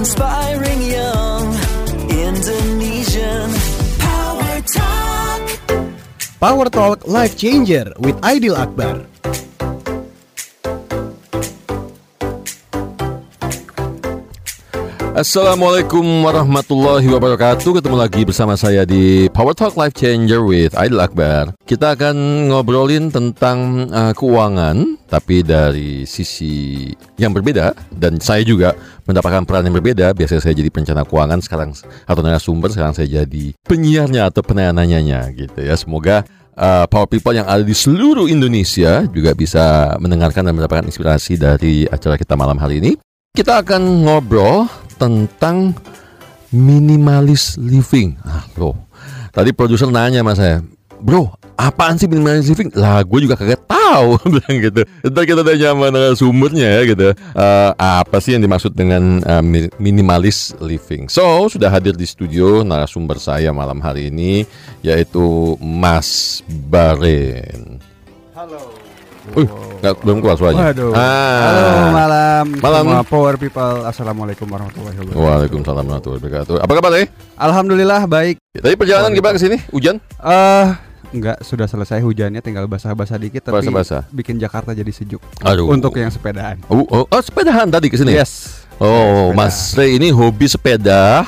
Inspiring young Indonesian Power Talk. Power Talk Life Changer with Aidil Akbar. Assalamualaikum warahmatullahi wabarakatuh. Ketemu lagi bersama saya di Power Talk Life Changer with Aidil Akbar. Kita akan ngobrolin tentang uh, keuangan Tapi dari sisi yang berbeda. Dan saya juga mendapatkan peran yang berbeda. Biasanya saya jadi perencana keuangan sekarang Atau narasumber sekarang saya jadi penyiarnya atau penanya-nanya gitu ya. Semoga uh, Power People yang ada di seluruh Indonesia Juga bisa mendengarkan dan mendapatkan inspirasi dari acara kita malam hari ini. Kita akan ngobrol tentang minimalis living. Ah, bro. Tadi produser nanya sama saya, bro, apaan sih minimalis living? Lah, gue juga kagak tahu, bilang gitu. Ntar kita tanya sama sumbernya ya gitu. Uh, apa sih yang dimaksud dengan uh, minimalis living? So, sudah hadir di studio narasumber saya malam hari ini, yaitu Mas Baren. Halo. Uh, nggak belum keluar suaranya. Waduh. Ah. Halo malam. Malam. Semua power people. Assalamualaikum warahmatullahi wabarakatuh. Waalaikumsalam warahmatullahi wabarakatuh. Apa kabar eh? Alhamdulillah baik. Tadi perjalanan gimana ke sini? Hujan? Eh enggak sudah selesai hujannya tinggal basah-basah dikit tapi Basah-basah. bikin Jakarta jadi sejuk. Aduh. Untuk yang sepedaan. Oh, oh, oh, sepedahan tadi ke sini. Yes. Oh, Sepeda. Mas Ray ini hobi sepeda.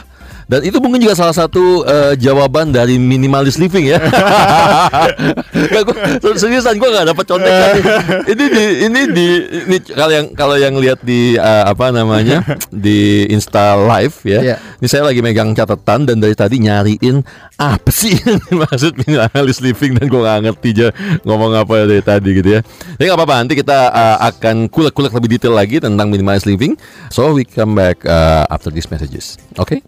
Dan itu mungkin juga salah satu eh, jawaban dari minimalis living ya. Gak, gua, seriusan gue gak dapat contekan. ini di ini di ini kalau yang kalau yang lihat di eh, apa namanya di Insta Live ya. Iya. Ini saya lagi megang catatan dan dari tadi nyariin apa sih yang dimaksud minimalis living dan gue gak ngerti aja ngomong apa dari tadi gitu ya. Jadi gak apa-apa nanti kita uh, akan kulek-kulek lebih detail lagi tentang minimalis living. So we come back uh, after these messages. Oke?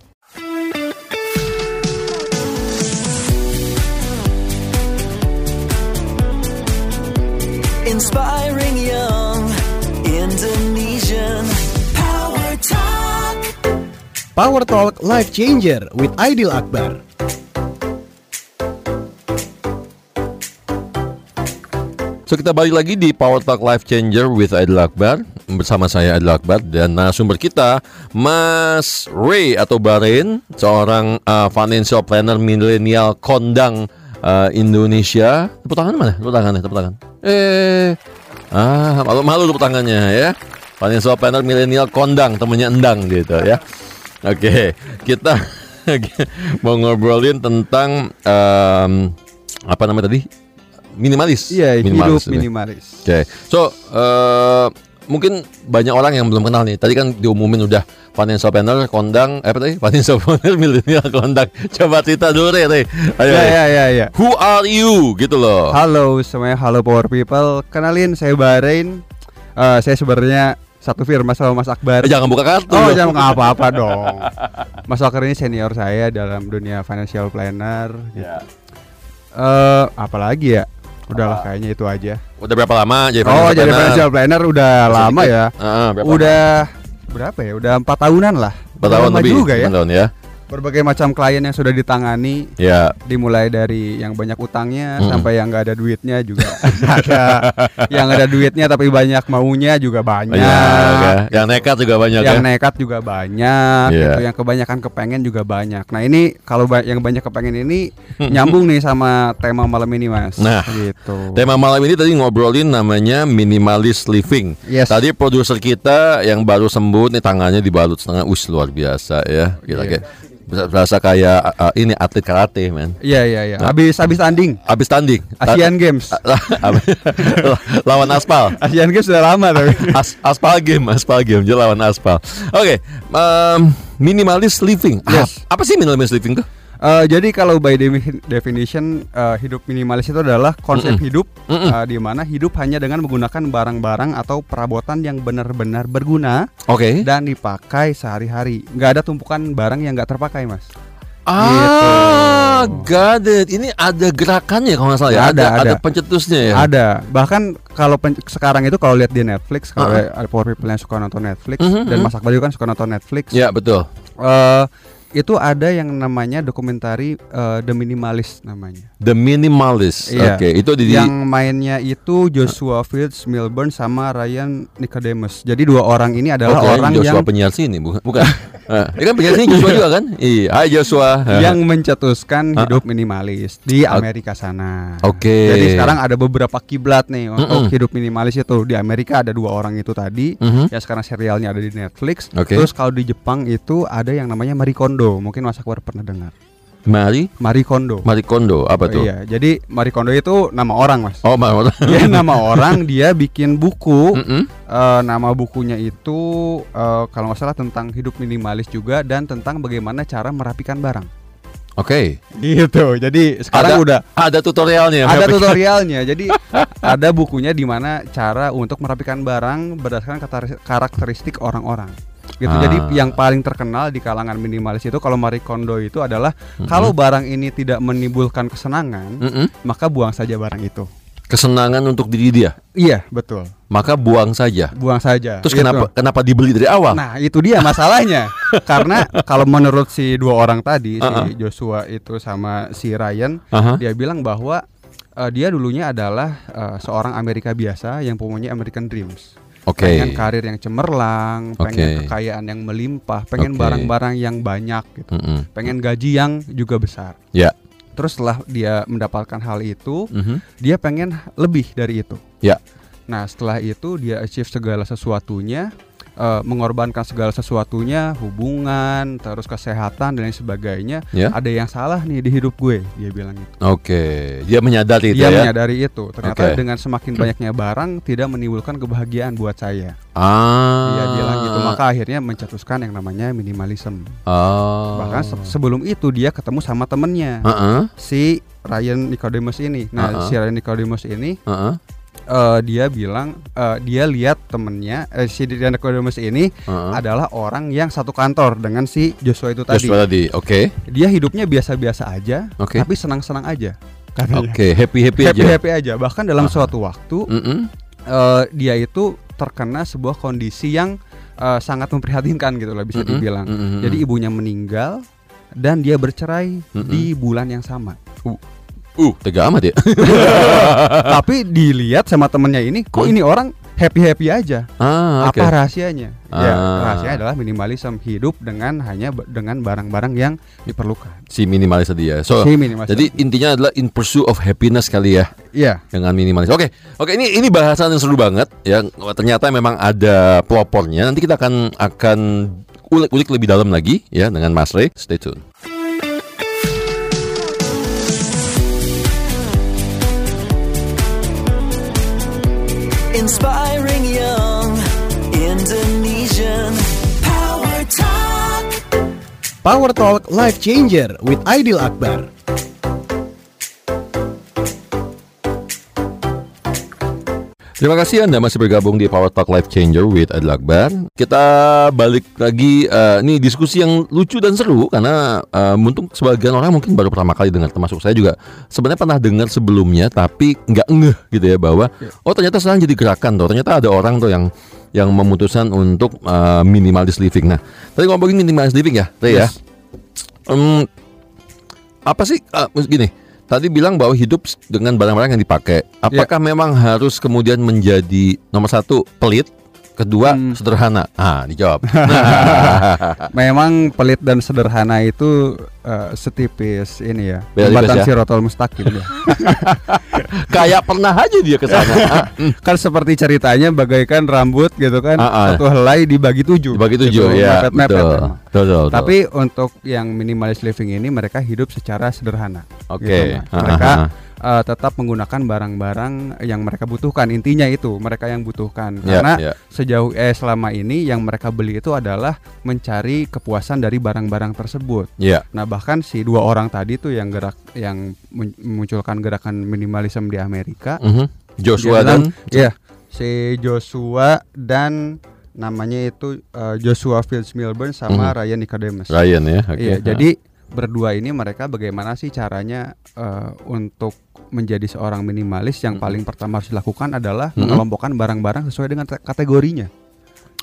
Inspiring young Indonesian Power Talk. Power Talk Life Changer with Aidil Akbar. So kita balik lagi di Power Talk Life Changer with Aidil Akbar bersama saya Aidil Akbar dan narasumber kita Mas Ray atau Baren seorang uh, financial planner milenial kondang uh, Indonesia. Tepuk tangan mana? Tepuk tangan ya, tepuk tangan. Eh, ah malu malu tepuk tangannya ya. Financial planner milenial kondang temennya endang gitu ya. Oke, kita mau ngobrolin tentang um, apa namanya tadi? Minimalis. Iya, hidup ya. minimalis. Oke, so eh, mungkin banyak orang yang belum kenal nih. Tadi kan diumumin udah financial planner kondang, eh apa tadi? Financial planner milenial kondang. Coba cerita dulu deh. Ayo. Ya ya ya ya. Who are you? Gitu loh. Halo semuanya, halo power people. Kenalin saya Bahrain. Eh, saya sebenarnya satu firma sama Mas Akbar. Eh, jangan buka kartu. Oh jangan apa-apa dong Mas Akbar ini senior saya dalam dunia financial planner Ya. Eh, Apalagi ya Udahlah kayaknya itu aja Udah berapa lama jadi Oh jadi financial planner udah Masih lama dikit. ya Ah, berapa Udah Berapa ya Udah empat tahunan lah Empat tahun lama lebih. juga ya tahun ya. Berbagai macam klien yang sudah ditangani Ya. Dimulai dari yang banyak utangnya Mm. Sampai yang nggak ada duitnya juga Ada Yang ada duitnya tapi banyak maunya juga banyak Ya, ya. Yang nekat juga banyak yang ya. nekat juga banyak Iya. gitu yang kebanyakan kepengen juga banyak nah ini kalau ba- yang banyak kepengen ini nyambung nih sama tema malam ini mas Nah, gitu Tema malam ini tadi ngobrolin namanya minimalis living. Yes. Tadi produser kita yang baru sembuh nih tangannya dibalut setengah, us luar biasa ya. Kita Iya. Kayak berasa- kayak uh, ini atlet karate, men. iya iya iya habis habis tanding Abis tanding. Asian Games lawan aspal. Asian Games sudah lama tapi As- aspal game, aspal game, dia lawan aspal. Oke, em, minimalis living. Ah, Yes. apa sih minimalis living tuh? Eh, jadi kalau by definition eh, hidup minimalis itu adalah konsep Mm-mm. hidup Mm-mm. eh, di mana hidup hanya dengan menggunakan barang-barang atau perabotan yang benar-benar berguna Oke. dan dipakai sehari-hari. Nggak ada tumpukan barang yang nggak terpakai, Mas. Ah, Gitu. got it. Ini ada gerakannya kalau nggak salah ya. Ada, ada, ada. pencetusnya ya. Ada. Bahkan kalau sekarang itu kalau lihat di Netflix, kalau Uh-uh. ada power people yang suka nonton Netflix Mhm, dan mhm. Mas Akbar juga kan suka nonton Netflix. Ya betul. eh, itu ada yang namanya dokumentari eh, The Minimalist namanya. The Minimalist. Iya. Oke, itu di, Yang mainnya itu Joshua Fields Milburn sama Ryan Nicodemus. Jadi dua orang ini adalah Oke, orang Joshua yang penyiar sini bukan? Bukan. Eh, ya kan penyiar sini Joshua juga kan? Iya. Hai Joshua. yang mencetuskan Ah. hidup minimalis di Amerika sana. Oke. Jadi sekarang ada beberapa kiblat nih untuk Mm-mm. hidup minimalis itu. Di Amerika ada dua orang itu tadi. Mhm. Ya sekarang serialnya ada di Netflix. Oke. Terus kalau di Jepang itu ada yang namanya Marie Kondo. Mungkin Mas Akbar pernah dengar. Mari Marie Kondo. Marie Kondo apa Oh, tuh? iya, jadi Marie Kondo itu nama orang, Mas. Oh, Mari. Dia nama orang, dia bikin buku. Mm-mm. Eh, nama bukunya itu eh, kalau nggak salah tentang hidup minimalis juga dan tentang bagaimana cara merapikan barang. Oke. Gitu. Jadi Ada- sekarang udah Ada tutorialnya. ada tutorialnya. Jadi ada bukunya di mana cara untuk merapikan barang berdasarkan karakteristik orang-orang. Gitu. Ah. Jadi yang paling terkenal di kalangan minimalis itu kalau Marie Kondo itu adalah Mm-mm. kalau barang ini tidak menimbulkan kesenangan, Mm-mm. maka buang saja barang itu. Kesenangan untuk diri dia. Iya, betul. Maka buang saja. Buang saja. Terus Gitu. kenapa kenapa dibeli dari awal? Nah, itu dia masalahnya. Karena kalau menurut si dua orang tadi, Uh-uh. si Joshua itu sama si Ryan, Aha. dia bilang bahwa eh, dia dulunya adalah eh, seorang Amerika biasa yang punya American Dreams. Oke. Pengen karir yang cemerlang, Oke. pengen kekayaan yang melimpah, pengen barang-barang yang banyak gitu. Mm-mm. Pengen gaji yang juga besar. Ya. Terus setelah dia mendapatkan hal itu, Mhm. dia pengen lebih dari itu. Ya. Nah, setelah itu dia achieve segala sesuatunya, eh, mengorbankan segala sesuatunya, hubungan, terus kesehatan dan lain sebagainya. Ya. Ada yang salah nih di hidup gue, dia bilang gitu. Oke. Dia menyadari itu dia ya. menyadari itu. Ternyata Oke. dengan semakin banyaknya barang tidak menimbulkan kebahagiaan buat saya. Ah. Dia bilang gitu. Maka akhirnya mencetuskan yang namanya minimalism. Oh. Bahkan se- sebelum itu dia ketemu sama temennya Heeh. si Ryan Nicodemus ini. Nah, Uh-uh. si Ryan Nicodemus ini Heeh. Eh, dia bilang eh, dia lihat temennya eh, si Ryan Nicodemus ini Heeh. adalah orang yang satu kantor dengan si Joshua itu tadi. Joshua tadi. Oke. Dia hidupnya biasa-biasa aja, Oke. tapi senang-senang aja. Oke, happy-happy aja. Happy-happy aja. Bahkan dalam Aha. suatu waktu Mm-mm. eh, dia itu terkena sebuah kondisi yang eh, sangat memprihatinkan gitu lah bisa Mm-mm. dibilang. Mm-mm. Jadi ibunya meninggal dan dia bercerai Mm-mm. di bulan yang sama. Uh, tega amat ya. Tapi dilihat sama temennya ini, kok Hmm. ini orang happy happy aja. ah, oke. Apa rahasianya? Ya, Ah. rahasianya adalah minimalism hidup dengan hanya dengan barang-barang yang diperlukan. Si minimalis tadi ya. So, Si minimalism. jadi intinya adalah in pursuit of happiness kali ya iya, dengan minimalis. Oke, oke ini ini bahasan yang seru banget ya. Ternyata memang ada pelopornya. Nanti kita akan akan ulik-ulik lebih dalam lagi ya dengan Mas Ray. Stay tune. Inspiring young Indonesian Power Talk. Power Talk Life Changer with Aidil Akbar. Terima kasih Anda masih bergabung di Power Talk Life Changer with Adil Akbar. Kita balik lagi eh, ini diskusi yang lucu dan seru karena eh, untuk sebagian orang mungkin baru pertama kali dengar termasuk saya juga sebenarnya pernah dengar sebelumnya tapi nggak ngeh gitu ya bahwa oh ternyata sekarang jadi gerakan tuh. Ternyata ada orang tuh yang yang memutuskan untuk eh, minimalis living. Nah, tadi ngomongin minimalis living ya, Ray ya. Yes. Em, apa sih ah, gini? Tadi bilang bahwa hidup dengan barang-barang yang dipakai. Apakah memang harus kemudian menjadi nomor satu pelit, kedua Hmm. sederhana? Ah, dijawab. memang pelit dan sederhana itu eh, setipis ini ya. Beda Jembatan ya? Sirotol Mustaqim ya. Kayak pernah aja dia ke sana. Kan seperti ceritanya bagaikan rambut gitu kan, Ah, ah. satu helai dibagi tujuh. Dibagi tujuh Gitu, ya, mepet-mepet betul. emang. Betul, betul, betul. Tapi untuk yang minimalis living ini mereka hidup secara sederhana. Oke. gitu, Mas. Ah, mereka ah, ah. Eh, tetap menggunakan barang-barang yang mereka butuhkan. Intinya itu mereka yang butuhkan. Ya, Karena ya. sejauh eh selama ini yang mereka beli itu adalah mencari kepuasan dari barang-barang tersebut. Ya. Nah bahkan si dua orang tadi tuh yang gerak yang mun- memunculkan gerakan minimalism di Amerika. Mhm. Joshua dia dan Iya, si Joshua dan namanya itu eh, Joshua Fields Milburn sama Mhm. Ryan Nicodemus. Ryan ya. Oke. Iya, Ah. jadi berdua ini mereka bagaimana sih caranya eh, untuk menjadi seorang minimalis yang Mhm. paling pertama harus dilakukan adalah Mhm. mengelompokkan barang-barang sesuai dengan te- kategorinya.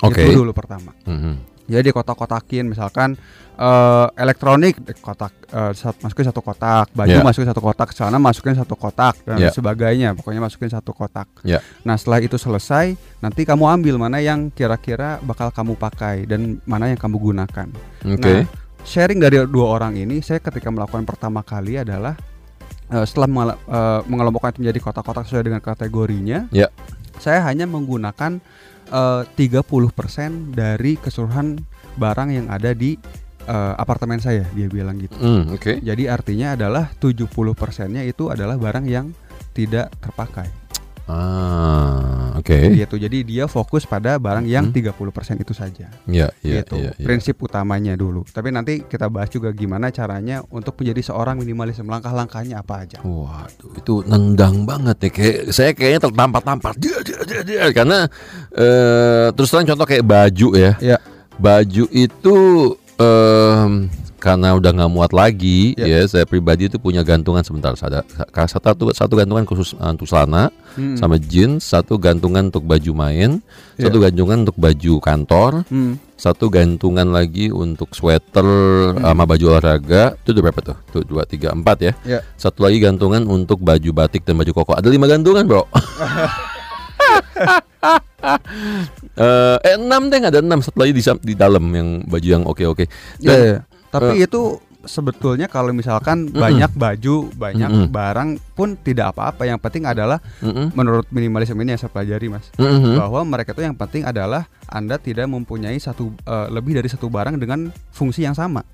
Oke. Itu dulu pertama. Mhm. Jadi kotak-kotakin misalkan eh, elektronik kotak sat- masukin satu kotak, baju Ya. masukin satu kotak, celana masukin satu kotak dan Ya. sebagainya. Pokoknya masukin satu kotak. Ya. Nah, setelah itu selesai, nanti kamu ambil mana yang kira-kira bakal kamu pakai dan mana yang kamu gunakan. Oke. Nah, sharing dari dua orang ini, saya ketika melakukan pertama kali adalah eh, setelah eh, mengelompokkan itu menjadi kotak-kotak sesuai dengan kategorinya, Ya. saya hanya menggunakan eh, 30% dari keseluruhan barang yang ada di eh, apartemen saya, dia bilang gitu. Hmm, Oke. Jadi artinya adalah 70 persennya itu adalah barang yang tidak terpakai. Ah, oke. Gitu. Jadi dia fokus pada barang yang Hmm. 30% itu saja. Iya, iya, gitu. iya. iya. Prinsip utamanya dulu. Tapi nanti kita bahas juga gimana caranya untuk menjadi seorang minimalisme. Langkah-langkahnya apa aja. Waduh, itu nendang banget ya. Kayak saya kayaknya tertampar-tampar. Dia, dia, dia, dia. Karena eh, terus terang contoh kayak baju ya. Ya. Baju itu em, karena udah nggak muat lagi Ya. ya. Saya pribadi itu punya gantungan sebentar. Ada satu satu gantungan khusus eh, untuk celana Hmm. sama jeans, satu gantungan untuk baju main, Ya. satu gantungan untuk baju kantor, Hmm. satu gantungan lagi untuk sweater sama baju olahraga itu udah berapa tuh? Tuh dua tiga empat ya. Ya. Satu lagi gantungan untuk baju batik dan baju koko. Ada lima gantungan bro. Eh, eh enam deh ada enam satu lagi di, di dalam yang baju yang oke oke. Ya, ya. Eh. Tapi itu sebetulnya kalau misalkan banyak baju, banyak Mm-mm. barang pun tidak apa-apa. Yang penting adalah menurut minimalisme ini yang saya pelajari, Mas. Bahwa mereka itu yang penting adalah Anda tidak mempunyai satu eh, lebih dari satu barang dengan fungsi yang sama.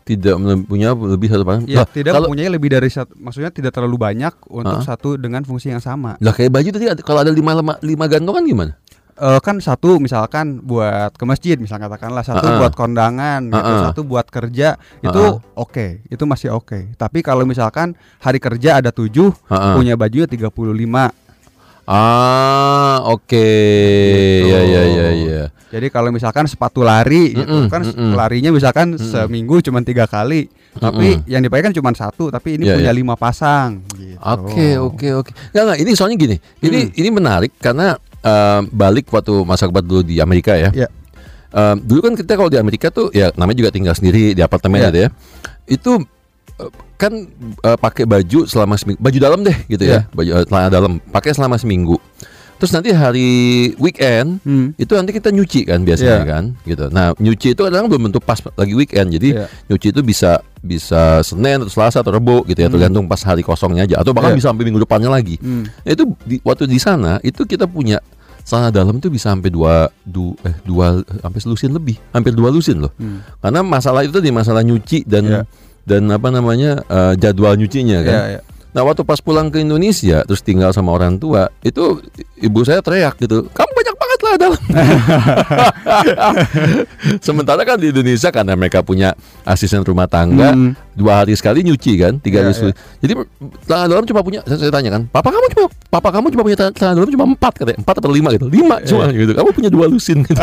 Tidak punya lebih satu barang. Ya, Lah, tidak kalau mempunyai lebih dari satu, maksudnya tidak terlalu banyak untuk Ah. satu dengan fungsi yang sama. lah kayak baju tadi kalau ada lima lima, lima gantungan gimana? Eh, kan satu misalkan buat ke masjid, misalnya katakanlah satu Ah, ah. buat kondangan, gitu, Ah, ah. satu buat kerja, itu Ah, oke, itu masih oke. Tapi kalau misalkan hari kerja ada tujuh, Ah, ah. punya bajunya 35 Ah, oke. Gitu. Ya ya ya ya. Jadi kalau misalkan sepatu lari, gitu Mm-mm, kan mm-mm. larinya misalkan seminggu cuma tiga kali, tapi yang dipakai kan cuma satu, tapi ini Iya, punya iya. lima pasang. Gitu. Oke oke oke. Nggak. Ini soalnya gini. Ini Hmm. ini menarik karena eh, balik waktu masa kebat dulu di Amerika ya. Iya. Eh, dulu kan kita kalau di Amerika tuh ya namanya juga tinggal sendiri di apartemen Iya. gitu ya. Itu eh, kan eh, pakai baju selama seminggu. Baju dalam deh gitu ya. Iya. Baju celana dalam. Pakai selama seminggu. Terus nanti hari weekend Hmm. itu nanti kita nyuci kan biasanya Iya. kan gitu. Nah nyuci itu kadang belum tentu pas lagi weekend. Jadi Iya. nyuci itu bisa bisa Senin atau Selasa atau Rebo gitu ya Hmm. tergantung pas hari kosongnya aja atau bahkan Iya. bisa sampai minggu depannya lagi. Hmm. Nah, itu di, waktu di sana itu kita punya celana dalam itu bisa sampai dua du, eh dua sampai selusin lebih hampir dua lusin loh. Hmm. Karena masalah itu di masalah nyuci dan Iya. dan apa namanya eh, jadwal nyucinya kan. Iya, iya. Nah waktu pas pulang ke Indonesia terus tinggal sama orang tua itu ibu saya teriak gitu, kamu banyak banget lah dalam. Sementara kan di Indonesia karena mereka punya asisten rumah tangga Hmm. dua hari sekali nyuci kan, tiga Iya, hari sekali. Jadi celana dalam cuma punya, saya, saya tanya kan, papa kamu cuma, papa kamu cuma punya celana celana dalam cuma empat katanya, empat atau lima gitu, lima cuma gitu. Kamu punya dua lusin gitu.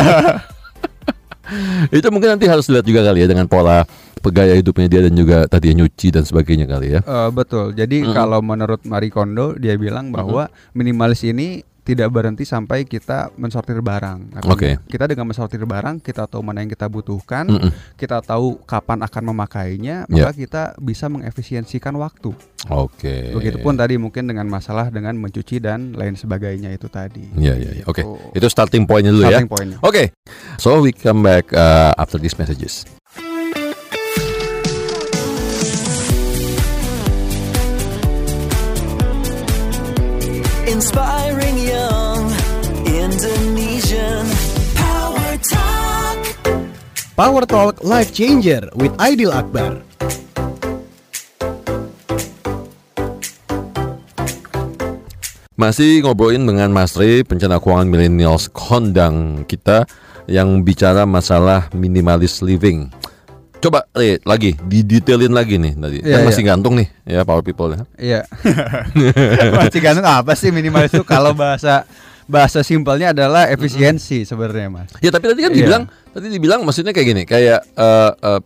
itu mungkin nanti harus lihat juga kali ya dengan pola pegaya hidupnya dia dan juga tadi nyuci dan sebagainya kali ya. Eh, betul. Jadi Mm-mm. kalau menurut Marie Kondo dia bilang bahwa minimalis ini tidak berhenti sampai kita mensortir barang. Oke. Kita dengan mensortir barang, kita tahu mana yang kita butuhkan, Mm-mm. kita tahu kapan akan memakainya, Ya. maka kita bisa mengefisiensikan waktu. Oke. Begitupun tadi mungkin dengan masalah dengan mencuci dan lain sebagainya itu tadi. Iya iya iya. Oke. Gitu. Itu starting pointnya dulu ya. Starting point-nya. Oke. So we come back uh, after these messages. Inspiring young Indonesian Power Talk. Power Talk Life Changer with Aidil Akbar. Masih ngobrolin dengan Mas Ray, perencana keuangan millennials kondang kita yang bicara masalah minimalis living. Coba Ray, lagi didetailin lagi nih tadi. Iya, kan masih iya. gantung nih ya Power People ya. Iya. Masih gantung apa sih minimalis itu kalau bahasa bahasa simpelnya adalah efisiensi sebenarnya, Mas. Ya tapi tadi kan Iya. dibilang tadi dibilang maksudnya kayak gini, kayak eh, eh,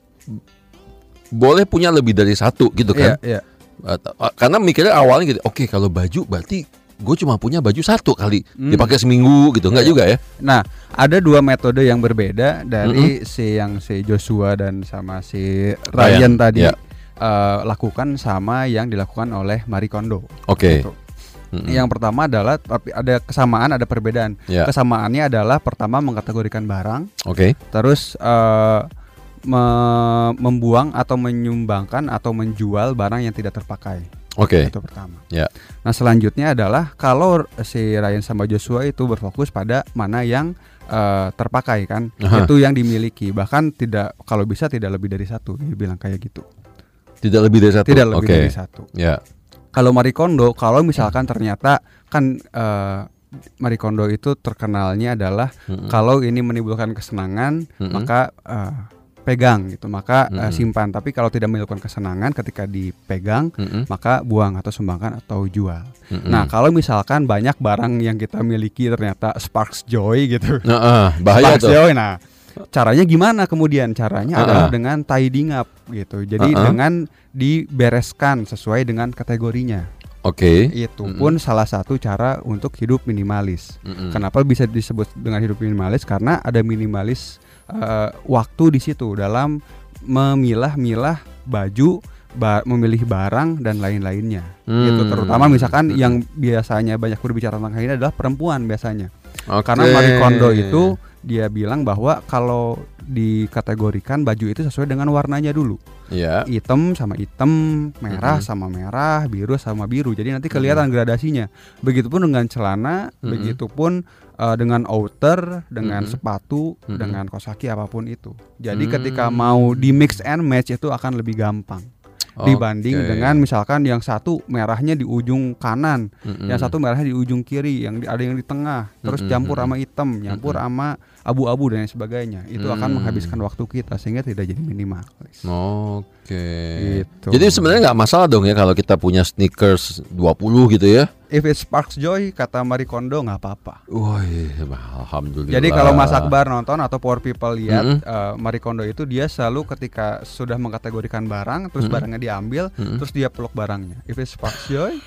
boleh punya lebih dari satu gitu kan. Iya, iya. Atau- ah, karena mikirnya awalnya gitu, oke kalau baju berarti gue cuma punya baju satu kali dipakai seminggu gitu nggak Iya. juga ya Nah, ada dua metode yang berbeda dari si yang si Joshua dan sama si Ryan, Ryan, tadi ya. eh, lakukan sama yang dilakukan oleh Marie Kondo. oke Gitu. Mm-mm. Yang pertama adalah tapi ada kesamaan, ada perbedaan. Ya. Kesamaannya adalah pertama mengkategorikan barang, oke terus eh, me- membuang atau menyumbangkan atau menjual barang yang tidak terpakai. Oke Itu pertama. ya Nah selanjutnya adalah kalau si Ryan sama Joshua itu berfokus pada mana yang eh, terpakai kan, Aha. itu yang dimiliki. Bahkan tidak kalau bisa tidak lebih dari satu. Dia bilang kayak gitu. tidak lebih dari satu Tidak lebih oke dari satu. ya Kalau Marie Kondo, kalau misalkan ternyata kan eh, Marie Kondo itu terkenalnya adalah Mm-mm. kalau ini menimbulkan kesenangan, Mm-mm. maka eh, pegang gitu, maka eh, Mm-mm. simpan. Tapi kalau tidak menimbulkan kesenangan ketika dipegang, Mm-mm. maka buang atau sumbangkan atau jual. Mm-mm. Nah, kalau misalkan banyak barang yang kita miliki ternyata sparks joy gitu. Nah, ah, bahaya sparks tuh joy. Nah, caranya gimana kemudian? Caranya Ah, adalah ah. dengan tidying up gitu. Jadi Ah, ah. dengan dibereskan sesuai dengan kategorinya. oke Itu Mm-mm. pun salah satu cara untuk hidup minimalis. Mm-mm. Kenapa bisa disebut dengan hidup minimalis? Karena ada minimalis eh, waktu di situ dalam memilah-milah baju, ba- memilih barang dan lain-lainnya. Gitu. Hmm. Terutama misalkan Hmm. yang biasanya banyak berbicara tentang ini adalah perempuan biasanya. Oke. Karena Marie Kondo itu dia bilang bahwa kalau dikategorikan baju itu sesuai dengan warnanya dulu. ya Hitam sama hitam, merah Mm-mm. sama merah, biru sama biru. Jadi nanti kelihatan gradasinya. Begitupun dengan celana, Mm-mm. begitupun uh, dengan outer, dengan Mm-mm. sepatu, Mm-mm. dengan kosaki apa pun itu. Jadi Mm. ketika mau di mix and match itu akan lebih gampang dibanding dengan misalkan yang satu merahnya di ujung kanan, Mm-mm. yang satu merahnya di ujung kiri, yang di- ada yang di tengah, terus Mm-mm, campur sama hitam, nyampur Mm-mm. sama abu-abu dan lain sebagainya. Itu akan Mm. menghabiskan waktu kita sehingga tidak jadi minimalis. Oke. Gitu. Jadi sebenarnya nggak masalah dong ya kalau kita punya sneakers 20 gitu ya. If it sparks joy, kata Marie Kondo nggak apa-apa. Wah, alhamdulillah. Jadi kalau Mas Akbar nonton atau Power People lihat Mm-mm. eh, Marie Kondo itu dia selalu ketika sudah mengkategorikan barang, terus Mm-mm. barangnya diambil, Mm-mm. terus dia peluk barangnya. If it sparks joy,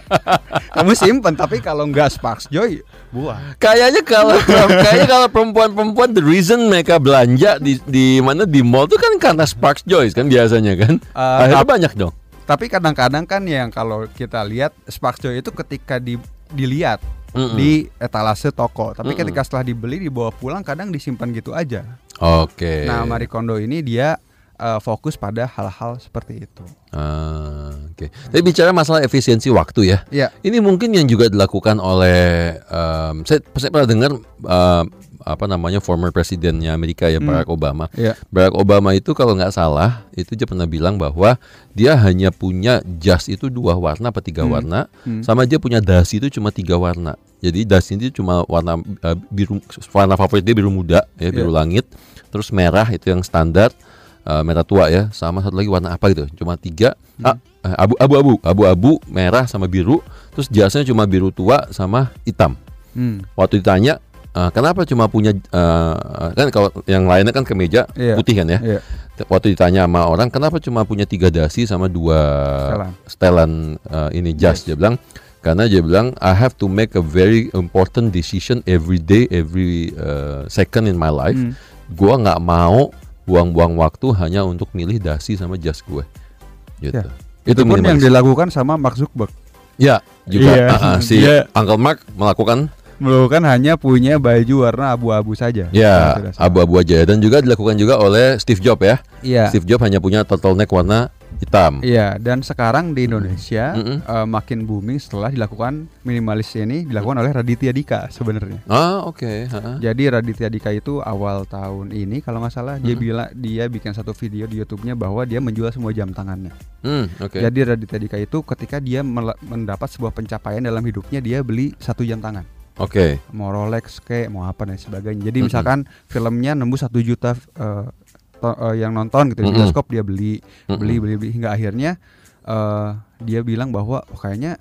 kamu simpen. Tapi kalau nggak sparks joy, buang. Kayaknya kalau kayaknya kalau perempuan-perempuan the reason mereka belanja di di mana di mall itu kan karena Sparks Joy kan biasanya kan. Akhirnya tap- banyak dong. Tapi kadang-kadang kan yang kalau kita lihat sparks joy itu ketika di, dilihat Mm-mm. di etalase toko. Tapi Mm-mm. ketika setelah dibeli dibawa pulang kadang disimpan gitu aja. Oke. Nah, Marie Kondo ini dia eh, fokus pada hal-hal seperti itu. Ah, Oke. Tapi bicara masalah efisiensi waktu ya. Ya, Ini mungkin yang juga dilakukan oleh em, saya, saya pernah dengar em, apa namanya former presidennya Amerika ya Hmm. Barack Obama. ya. Barack Obama itu kalau nggak salah itu dia pernah bilang bahwa dia hanya punya jas itu dua warna apa tiga Hmm. warna, Hmm. sama dia punya dasi itu cuma tiga warna. Jadi dasi itu cuma warna eh, biru, warna favorit dia biru muda ya biru langit, terus merah itu yang standar eh, merah tua ya, sama satu lagi warna apa gitu, cuma tiga. Ah, eh, abu abu abu abu abu merah sama biru, terus jasnya cuma biru tua sama hitam. Hmm. Waktu ditanya eh, kenapa cuma punya eh, kan kalau yang lainnya kan kemeja Iya. putih kan ya. Iya. Waktu ditanya sama orang kenapa cuma punya tiga dasi sama dua Setelan. setelan eh, ini jas dia bilang karena dia bilang I have to make a very important decision every day every eh, second in my life. Hmm. Gua nggak mau buang-buang waktu hanya untuk milih dasi sama jas gue. Gitu. Ya. Itu pun yang dilakukan sama Mark Zuckerberg. Ya, juga Iya, ah, ah, si dia- Uncle Mark melakukan Melakukan hanya punya baju warna abu-abu saja. Ya salah. abu-abu aja dan juga dilakukan juga oleh Steve Jobs ya. Iya. Steve Jobs hanya punya turtleneck warna hitam. Iya, dan sekarang di Indonesia Mm-mm. eh, makin booming setelah dilakukan minimalis ini dilakukan oleh Raditya Dika sebenarnya. Ah, oke. ha-ha. Jadi Raditya Dika itu awal tahun ini kalau nggak salah dia Mm-mm. bilang dia bikin satu video di YouTube-nya bahwa dia menjual semua jam tangannya. Hmm, oke. Jadi Raditya Dika itu ketika dia mendapat sebuah pencapaian dalam hidupnya dia beli satu jam tangan. Oke. Mau Rolex kayak mau apa dan sebagainya. Jadi Mm-mm. misalkan filmnya nembus satu juta eh, to- eh, yang nonton gitu di bioskop dia beli beli beli beli hingga akhirnya eh, dia bilang bahwa oh, kayaknya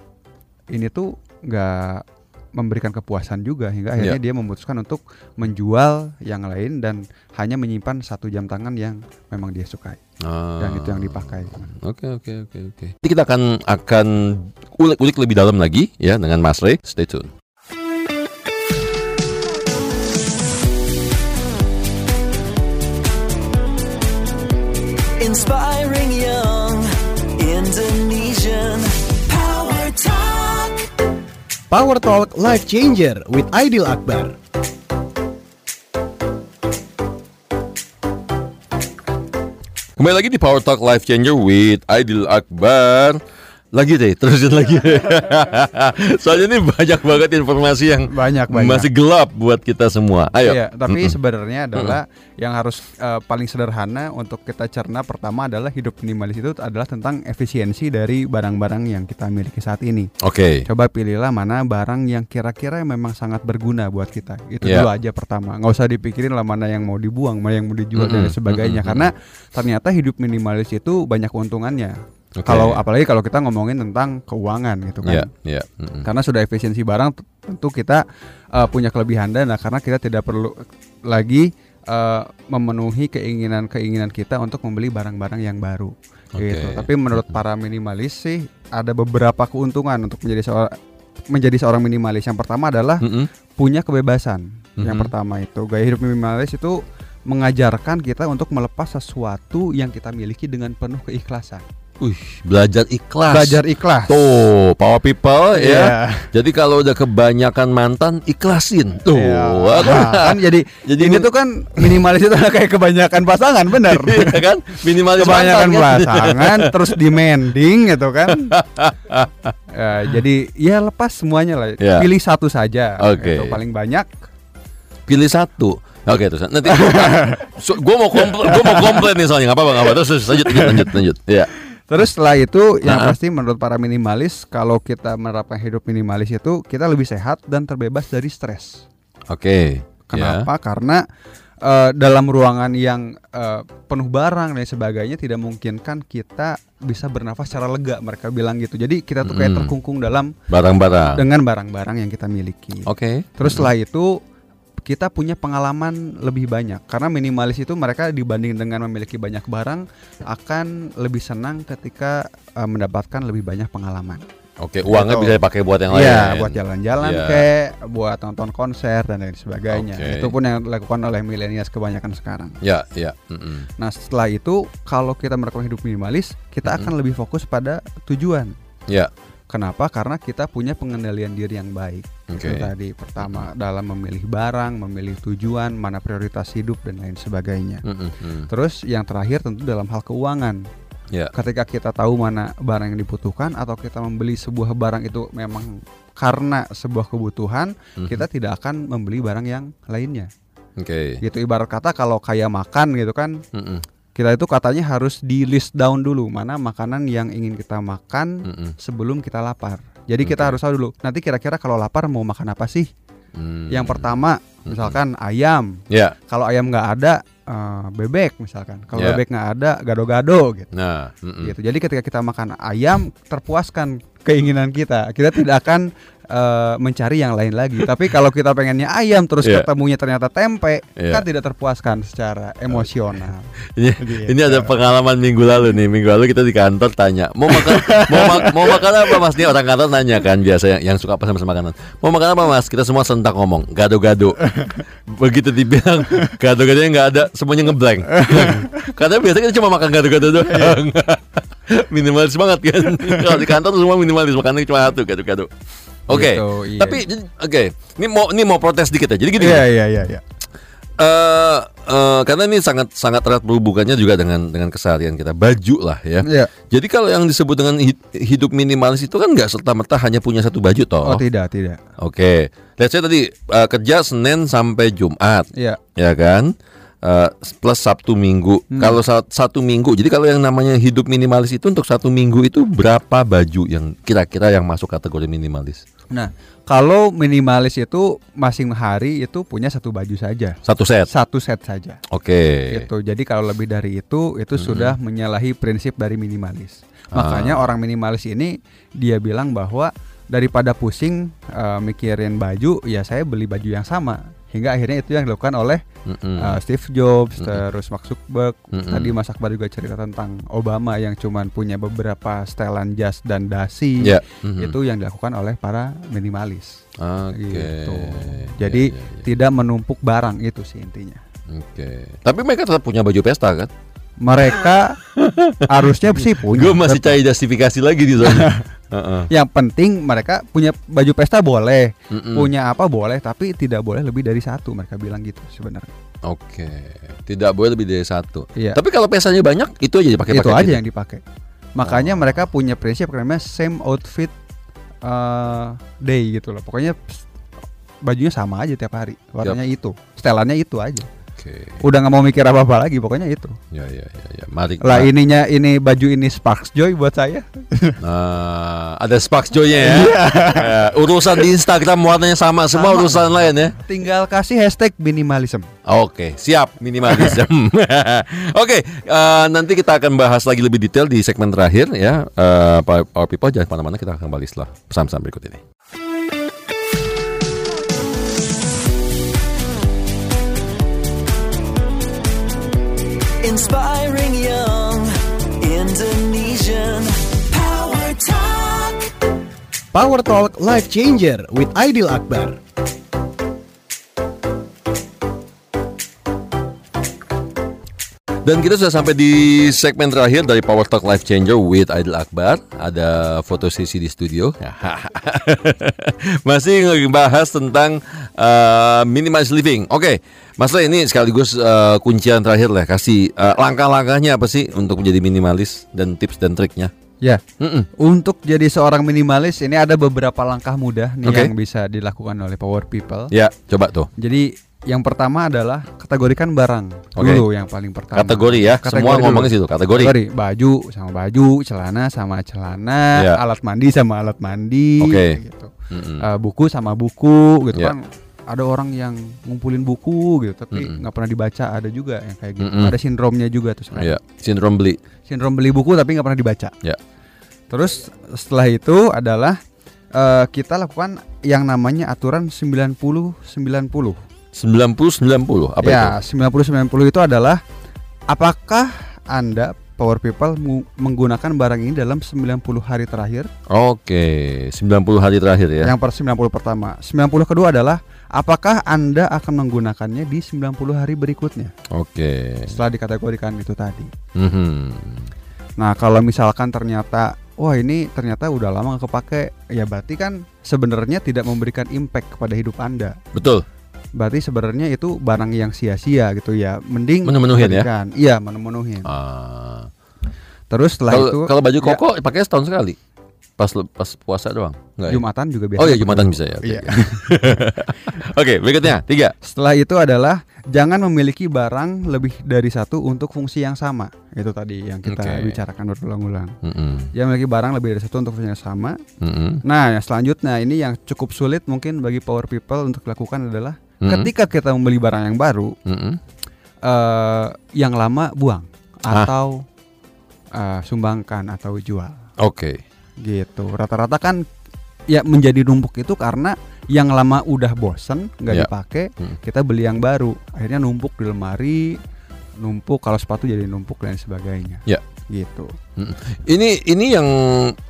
ini tuh nggak memberikan kepuasan juga hingga akhirnya Iya. dia memutuskan untuk menjual yang lain dan hanya menyimpan satu jam tangan yang memang dia sukai. Ah. dan itu yang dipakai. Oke oke oke oke. Nanti kita akan akan ulik-ulik lebih dalam lagi ya dengan Mas Ray. Stay tune. Inspiring young Indonesian Power Talk. Power Talk Life Changer with Aidil Akbar. Kembali lagi di Power Talk Life Changer with Aidil Akbar. Lagi deh, terusin lagi. Soalnya ini banyak banget informasi yang Banyak banyak. masih gelap buat kita semua. Ayo. Iya, tapi Mm-mm. sebenarnya adalah yang harus eh, paling sederhana untuk kita cerna pertama adalah hidup minimalis itu adalah tentang efisiensi dari barang-barang yang kita miliki saat ini. Oke. Coba pilihlah mana barang yang kira-kira memang sangat berguna buat kita. Itu Iya. dulu aja pertama. Nggak usah dipikirin lah mana yang mau dibuang, mana yang mau dijual dan Mm-mm, lain sebagainya. mm-mm, Karena ternyata hidup minimalis itu banyak keuntungannya. Oke. Kalau apalagi kalau kita ngomongin tentang keuangan gitu kan. Iya, iya. Mm-mm. Karena sudah efisiensi barang tentu kita uh, punya kelebihan dana karena kita tidak perlu lagi uh, memenuhi keinginan-keinginan kita untuk membeli barang-barang yang baru Oke. gitu. Tapi menurut para minimalis sih ada beberapa keuntungan untuk menjadi seorang menjadi seorang minimalis. Yang pertama adalah Mm-mm. punya kebebasan. Yang Mhm. pertama itu gaya hidup minimalis itu mengajarkan kita untuk melepas sesuatu yang kita miliki dengan penuh keikhlasan. Wih, belajar ikhlas. Belajar ikhlas. Tuh, power people ya. Iya. Jadi kalau udah kebanyakan mantan, ikhlasin. Tuh. Iya. Nah, kan jadi Jadi ini tuh kan minimalis itu kayak kebanyakan pasangan bener Iya kan? Minimalis kebanyakan mantan, kan? pasangan terus demanding gitu kan Ya, jadi ya lepas semuanya lah Ya. pilih satu saja Oke. gitu. paling banyak Pilih satu. Oke terus nanti so, gue mau komplain, gue mau komplain nih soalnya nggak apa-apa nggak apa terus, lanjut lanjut lanjut lanjut. Ya. Terus setelah itu yang Nah. pasti menurut para minimalis kalau kita menerapkan hidup minimalis itu kita lebih sehat dan terbebas dari stres Oke. Kenapa? Karena eh, dalam ruangan yang eh, penuh barang dan sebagainya tidak memungkinkan kita bisa bernafas secara lega. Mereka bilang gitu. Jadi kita tuh kayak terkungkung dalam. Barang-barang. dengan barang-barang yang kita miliki. Oke. Terus setelah itu kita punya pengalaman lebih banyak karena minimalis itu mereka dibanding dengan memiliki banyak barang akan lebih senang ketika eh, mendapatkan lebih banyak pengalaman. Oke, uangnya Gitu. bisa dipakai buat yang lain. Iya, buat jalan-jalan Iya. kayak buat nonton konser dan lain sebagainya. Oke. Itu pun yang dilakukan oleh milenials kebanyakan sekarang. Ya, ya. Mm-mm. Nah, setelah itu kalau kita melakukan hidup minimalis, kita Mm-mm. akan lebih fokus pada tujuan. Ya. Kenapa? Karena kita punya pengendalian diri yang baik. Oke. Itu tadi pertama dalam memilih barang, memilih tujuan, mana prioritas hidup dan lain sebagainya. Mm-mm. Terus yang terakhir tentu dalam hal keuangan. Ya. Ketika kita tahu mana barang yang dibutuhkan atau kita membeli sebuah barang itu memang karena sebuah kebutuhan, Mhm. kita tidak akan membeli barang yang lainnya. Oke. Gitu ibarat kata kalau kayak makan gitu kan, Mm-mm. Kita itu katanya harus di list down dulu mana makanan yang ingin kita makan Mm-mm. sebelum kita lapar. Jadi kita Oke. harus tahu dulu. Nanti kira-kira kalau lapar mau makan apa sih? Mm. Yang pertama, misalkan ayam. Ya. Kalau ayam nggak ada, eh, bebek misalkan. Kalau Ya. bebek nggak ada, gado-gado gitu. Nah. mm-mm. gitu. Jadi ketika kita makan ayam terpuaskan keinginan kita. Kita tidak akan eh, mencari yang lain lagi. Tapi kalau kita pengennya ayam terus Iya. ketemunya ternyata tempe, Iya. kan tidak terpuaskan secara emosional. Ini, Gitu. ini ada pengalaman minggu lalu nih. Minggu lalu kita di kantor tanya, mau makan mau, ma- mau makan apa mas? Nih orang kantor nanya kan biasa yang, yang suka apa sama makanan. Mau makan apa mas? Kita semua sentak ngomong gado-gado. Begitu dibilang gado-gado nggak ada, semuanya ngeblank. Karena biasanya kita cuma makan gado-gado doang. minimalis banget kan. Kalau di kantor semua minimalis makannya cuma satu gado-gado. Oke, Gitu, iya. tapi oke, ini mau ini mau protes dikit ya. Jadi gini, Iya iya iya iya. eh eh, karena ini sangat sangat erat berhubungannya juga dengan dengan keseharian kita baju lah ya. Iya. Jadi kalau yang disebut dengan hi- hidup minimalis itu kan nggak serta merta hanya punya satu baju toh. Oh, tidak tidak. Oke, let's say tadi eh, kerja Senin sampai Jumat, Iya. ya kan? Eh, plus Sabtu Minggu. Hmm. Kalau sa- satu Minggu, jadi kalau yang namanya hidup minimalis itu untuk satu Minggu itu berapa baju yang kira-kira yang masuk kategori minimalis? Nah, kalau minimalis itu masing hari itu punya satu baju saja. Satu set. Satu set saja. Oke. Gitu. Jadi kalau lebih dari itu itu sudah menyalahi prinsip dari minimalis. Ah. Makanya orang minimalis ini dia bilang bahwa daripada pusing eh, mikirin baju, ya saya beli baju yang sama. Hingga akhirnya itu yang dilakukan oleh Mm-mm. uh, Steve Jobs, Mm-mm. terus Mark Zuckerberg. Mm-mm. Tadi Mas Akbar juga cerita tentang Obama yang cuman punya beberapa setelan jas dan dasi. Ya. Mhm. Itu yang dilakukan oleh para minimalis. Oke. Gitu. Ya, Jadi ya, ya. tidak menumpuk barang itu sih intinya. Oke. Tapi mereka tetap punya baju pesta kan? Mereka harusnya sih punya. Gue masih cari justifikasi lagi di sana. Heeh. Yang penting mereka punya baju pesta boleh, Mm-mm. punya apa boleh, tapi tidak boleh lebih dari satu. Mereka bilang gitu sebenarnya. Oke. Tidak boleh lebih dari satu. Iya. Tapi kalau pestanya banyak, itu aja dipakai. itu aja yang dipakai. Makanya Oh. mereka punya prinsip namanya same outfit uh, day gitu loh. Pokoknya bajunya sama aja tiap hari. Warnanya itu, setelannya itu aja. Oke. Udah nggak mau mikir apa apa lagi, pokoknya itu. Ya ya ya ya. Mari. Lah ininya ini baju ini Sparks Joy buat saya. Nah, ada Sparks Joy-nya ya. Ya, urusan di Instagram warnanya sama, semua Sama. urusan lain ya. Tinggal kasih hashtag minimalism. Oke, siap minimalism. Oke, eh, nanti kita akan bahas lagi lebih detail di segmen terakhir ya. Power Power People jangan ke mana-mana, kita akan kembali setelah pesan-pesan berikut ini. Inspiring young Indonesian Power Talk. Power Talk Life Changer with Aidil Akbar. Dan kita sudah sampai di segmen terakhir dari Power Talk Life Changer with Aidil Akbar. Ada foto sesi di studio. Masih ngebahas tentang uh, minimalis living. Oke, Mas Le, ini sekaligus uh, kuncian terakhir lah. Kasih uh, langkah-langkahnya apa sih untuk menjadi minimalis dan tips dan triknya. Ya, Mm-mm. untuk jadi seorang minimalis ini ada beberapa langkah mudah nih Oke. yang bisa dilakukan oleh power people. Ya, coba tuh. Jadi yang pertama adalah kategorikan barang Oke. dulu yang paling pertama. Kategori ya. Semua Kategori ngomongnya dulu. situ. Kategori. Kategori baju sama baju, celana sama celana, Ya. alat mandi sama alat mandi, Oke. gitu. Mm-mm. Eh, buku sama buku, gitu Ya. kan. Ada orang yang ngumpulin buku gitu, tapi nggak pernah dibaca. Ada juga yang kayak gitu. Mm-mm. Ada sindromnya juga tuh. sebenarnya. Ya, sindrom beli. Sindrom beli buku tapi nggak pernah dibaca. Ya. Terus setelah itu adalah eh, kita lakukan yang namanya aturan 90 90. 90-90 apa ya, itu? 90 90 itu adalah apakah Anda Power People menggunakan barang ini dalam 90 hari terakhir? Oke, 90 hari terakhir ya. Yang per 90 pertama. 90 kedua adalah apakah Anda akan menggunakannya di 90 hari berikutnya? Oke. Setelah dikategorikan itu tadi. Mhm. Nah, kalau misalkan ternyata wah ini ternyata udah lama nggak kepake, ya berarti kan sebenarnya tidak memberikan impact kepada hidup Anda. Betul. Berarti sebenarnya itu barang yang sia-sia gitu ya. Mending Menemenuhin ya? Iya, menemenuhin. Ah. Terus setelah Kalau itu kalau baju ya, koko pakai setahun sekali. Pas pas puasa doang. Enggak ya? Jumatan juga biasa. Oh ya Jumatan bisa ya. Oke, Iya. oke. Oke, berikutnya tiga. Setelah itu adalah jangan memiliki barang lebih dari satu untuk fungsi yang sama. Itu tadi yang kita Oke. bicarakan berulang-ulang. Mm-mm. Jangan memiliki barang lebih dari satu untuk fungsi yang sama. Mm-mm. Nah, yang selanjutnya ini yang cukup sulit mungkin bagi power people untuk dilakukan adalah Mm-mm. ketika kita membeli barang yang baru, Mm-mm. eh yang lama buang Ah. atau eh, sumbangkan atau jual. Oke. Gitu. Rata-rata kan ya menjadi numpuk itu karena yang lama udah bosen nggak Ya. dipakai, Hmm. kita beli yang baru. Akhirnya numpuk di lemari, numpuk kalau sepatu jadi numpuk dan sebagainya. Ya. Gitu. Ini ini yang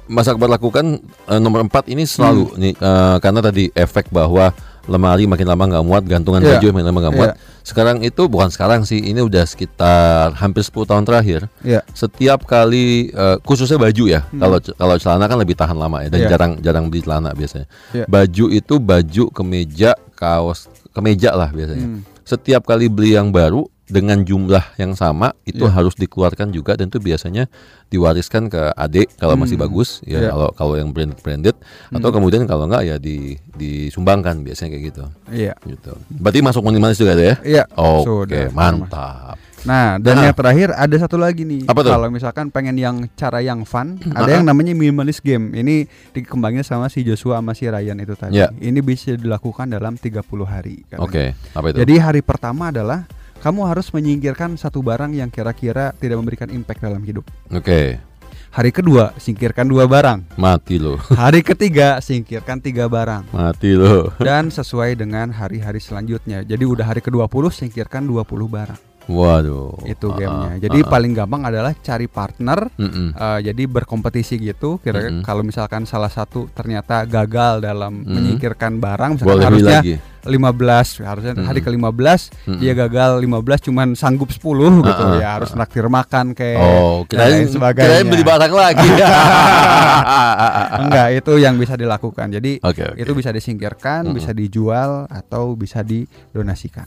Mas Akbar lakukan eh, nomor empat ini selalu Hmm. nih eh, karena tadi efek bahwa lemari makin lama nggak muat, gantungan Iya. baju makin lama nggak muat. Sekarang itu bukan sekarang sih, ini udah sekitar hampir 10 tahun terakhir. Iya. Setiap kali eh, khususnya baju ya. Hmm. Kalau kalau celana kan lebih tahan lama ya dan Iya. jarang jarang beli celana biasanya. Iya. Baju itu baju, kemeja, kaos, kemeja lah biasanya. Hmm. Setiap kali beli yang baru dengan jumlah yang sama itu Iya. harus dikeluarkan juga dan itu biasanya diwariskan ke adik kalau masih Hmm. bagus ya Iya. kalau kalau yang branded branded atau Hmm. kemudian kalau enggak ya di disumbangkan biasanya kayak gitu Iya. gitu berarti masuk minimalis juga tuh ya Iya. oke Sudah, mantap Nah, dan Nah. yang terakhir ada satu lagi nih. Apa tuh? Kalau misalkan pengen yang cara yang fun, Ah. ada yang namanya minimalist game. Ini dikembangin sama si Joshua sama si Ryan itu tadi. Ya. Ini bisa dilakukan dalam 30 hari. oke apa itu Jadi hari pertama adalah kamu harus menyingkirkan satu barang yang kira-kira tidak memberikan impact dalam hidup. oke Hari kedua singkirkan dua barang. Mati lo, Hari ketiga singkirkan tiga barang. mati lo. Dan sesuai dengan hari-hari selanjutnya. Jadi udah hari ke-20 singkirkan 20 barang. Waduh. Itu gamenya. ah, Jadi ah, ah. paling gampang adalah cari partner Mm-mm. Eh, jadi berkompetisi gitu. Kira Mm-mm. kalau misalkan salah satu ternyata gagal dalam Mm. menyingkirkan barang, misalkan Boleh harusnya lagi. 15, harusnya hari Mm-mm. ke-15 Mm-mm. dia gagal 15 cuman sanggup 10 gitu Ah, ah, ya, harus naktir makan kayak Oh, dan lain kirain, sebagainya. kirain beli barang lagi. Enggak, itu yang bisa dilakukan. Jadi Oke, oke. itu bisa disingkirkan, Mm-mm. bisa dijual atau bisa didonasikan.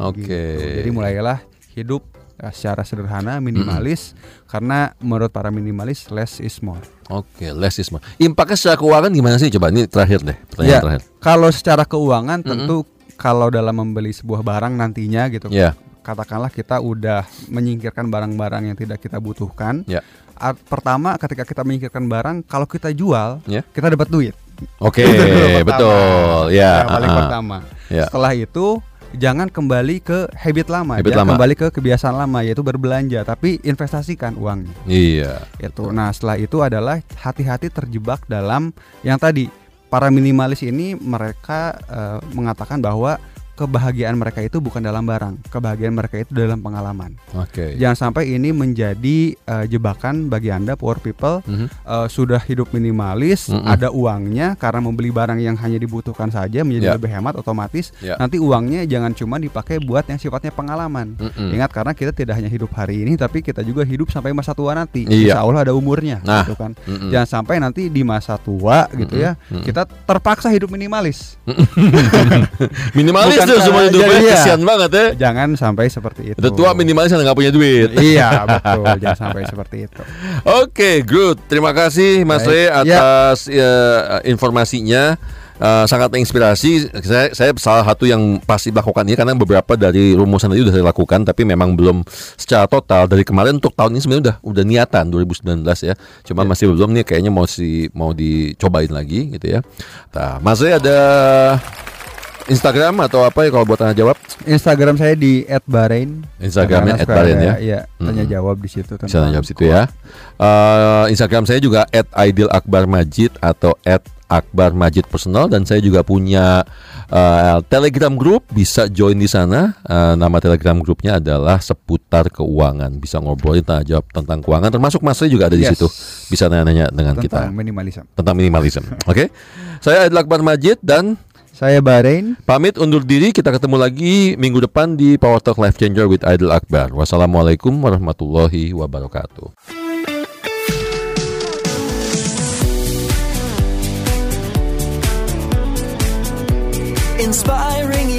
Oke. Gitu. Jadi mulailah hidup eh, secara sederhana, minimalis karena menurut para minimalis less is more. Oke, less is more. Impaknya secara keuangan gimana sih? Coba ini terakhir deh, pertanyaan Ya, terakhir. kalau secara keuangan tentu kalau dalam membeli sebuah barang nantinya gitu. Ya, Katakanlah kita udah menyingkirkan barang-barang yang tidak kita butuhkan. Ya. Art- pertama ketika kita menyingkirkan barang, kalau kita jual, Ya. kita dapat duit. oke, pertama. betul. Ya, Yang paling ah. pertama. Ya. Setelah itu jangan kembali ke habit lama, Habit jangan lama. kembali ke kebiasaan lama yaitu berbelanja, tapi investasikan uangnya. Iya. Itu. Nah, setelah itu adalah hati-hati terjebak dalam yang tadi para minimalis ini mereka eh, mengatakan bahwa kebahagiaan mereka itu bukan dalam barang, kebahagiaan mereka itu dalam pengalaman. Oke. Jangan sampai ini menjadi eh, jebakan bagi Anda poor people Mhm. eh, sudah hidup minimalis, Mm-mm. ada uangnya karena membeli barang yang hanya dibutuhkan saja menjadi Ya. lebih hemat otomatis. Ya. Nanti uangnya jangan cuma dipakai buat yang sifatnya pengalaman. Mm-mm. Ingat karena kita tidak hanya hidup hari ini tapi kita juga hidup sampai masa tua nanti. Iya. Insya Allah ada umurnya Nah. gitu kan. Mm-mm. Jangan sampai nanti di masa tua gitu Mm-mm. ya, Mm-mm. kita terpaksa hidup minimalis. Minimalis Bukan tuh semua karena- hidupnya iya, iya. kesian banget ya. Jangan sampai seperti itu. Udah tua minimalis nggak punya duit. iya, betul. Jangan sampai seperti itu. Oke, good. Terima kasih Mas. Re Ya. atas ya, informasinya. Eh, sangat menginspirasi. Saya, saya salah satu yang pasti melakukan ini karena beberapa dari rumusan tadi sudah saya lakukan, tapi memang belum secara total dari kemarin untuk tahun ini sebenarnya udah udah niatan 2019 ya. Cuma masih belum nih kayaknya mau si mau dicobain lagi gitu ya. Nah, Mas Re ada Instagram atau apa ya kalau buat tanya jawab? Instagram saya di @barain. Instagramnya suka @barain ya? Iya, tanya jawab di situ Bisa tanya jawab situ ya. Eh, Instagram saya juga @aidilakbarmajid atau @akbarmajid personal dan saya juga punya eh, Telegram group bisa join di sana. Eh, nama Telegram grupnya adalah seputar keuangan. Bisa ngobrolin tanya jawab tentang keuangan termasuk Mas Ray juga ada di Yes. situ. Bisa nanya-nanya dengan tentang kita minimalism. tentang minimalism. Oke. Saya Aidil Akbar Majid dan Saya Barain. pamit undur diri. Kita ketemu lagi minggu depan di Power Talk Life Changer with Aidil Akbar. Wassalamualaikum warahmatullahi wabarakatuh. Inspiring